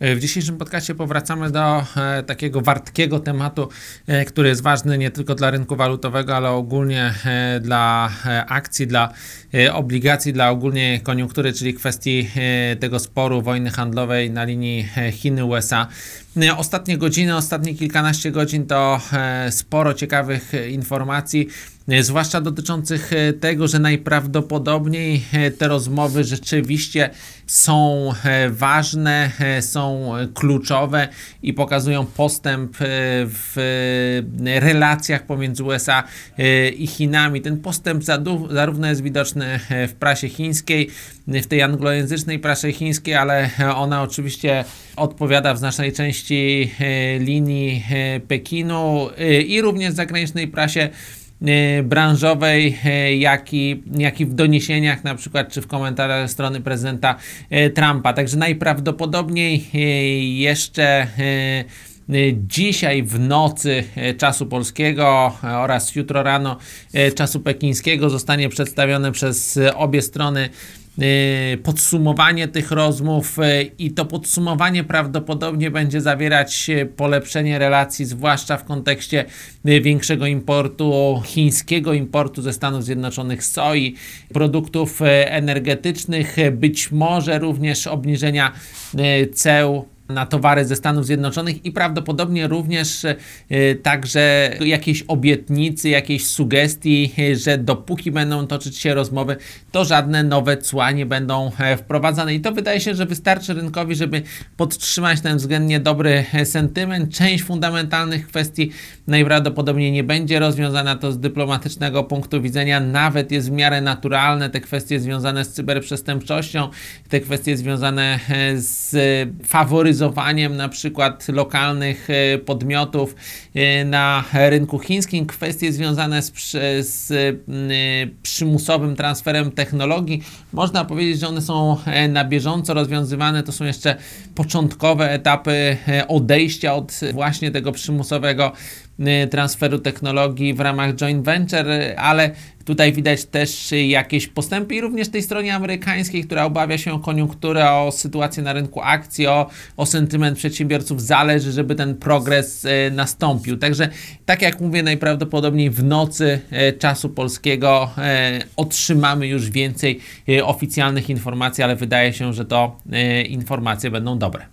W dzisiejszym podcaście powracamy do e, takiego wartkiego tematu, e, który jest ważny nie tylko dla rynku walutowego, ale ogólnie e, dla e, akcji, dla e, obligacji, dla ogólnie koniunktury, czyli kwestii e, tego sporu wojny handlowej na linii e, Chiny-USA. Ostatnie godziny, ostatnie kilkanaście godzin to e, sporo ciekawych e, informacji, e, zwłaszcza dotyczących tego, że najprawdopodobniej te rozmowy rzeczywiście są ważne, są kluczowe i pokazują postęp w relacjach pomiędzy USA i Chinami. Ten postęp zarówno jest widoczny w prasie chińskiej, w tej anglojęzycznej prasie chińskiej, ale ona oczywiście odpowiada w znacznej części e, linii e, Pekinu e, i również w zagranicznej prasie branżowej, jak i, jak i w doniesieniach, na przykład, czy w komentarzach strony prezydenta Trumpa. Także najprawdopodobniej jeszcze Dzisiaj w nocy e, czasu polskiego e, oraz jutro rano czasu pekińskiego zostanie przedstawione przez obie strony podsumowanie tych rozmów i to podsumowanie prawdopodobnie będzie zawierać polepszenie relacji, zwłaszcza w kontekście większego importu, chińskiego importu ze Stanów Zjednoczonych soi, produktów energetycznych, być może również obniżenia ceł na towary ze Stanów Zjednoczonych i prawdopodobnie również e, także jakiejś obietnicy, jakiejś sugestii, e, że dopóki będą toczyć się rozmowy, to żadne nowe cła nie będą e, wprowadzane. I to wydaje się, że wystarczy rynkowi, żeby podtrzymać ten względnie dobry sentyment. Część fundamentalnych kwestii najprawdopodobniej nie będzie rozwiązana. To z dyplomatycznego punktu widzenia nawet jest w miarę naturalne. Te kwestie związane z cyberprzestępczością, te kwestie związane z faworyzowaniem na przykład lokalnych e, podmiotów e, na rynku chińskim, kwestie związane z, z e, przymusowym transferem technologii. Można powiedzieć, że one są na bieżąco rozwiązywane. To są jeszcze początkowe etapy odejścia od właśnie tego przymusowego transferu technologii w ramach joint venture, ale tutaj widać też jakieś postępy i również tej stronie amerykańskiej, która obawia się o koniunkturę, o sytuację na rynku akcji, o, o sentyment przedsiębiorców. Zależy, żeby ten progres e, nastąpił. Także, tak jak mówię, najprawdopodobniej w nocy e, czasu polskiego otrzymamy już więcej oficjalnych informacji, ale wydaje się, że to informacje będą dobre.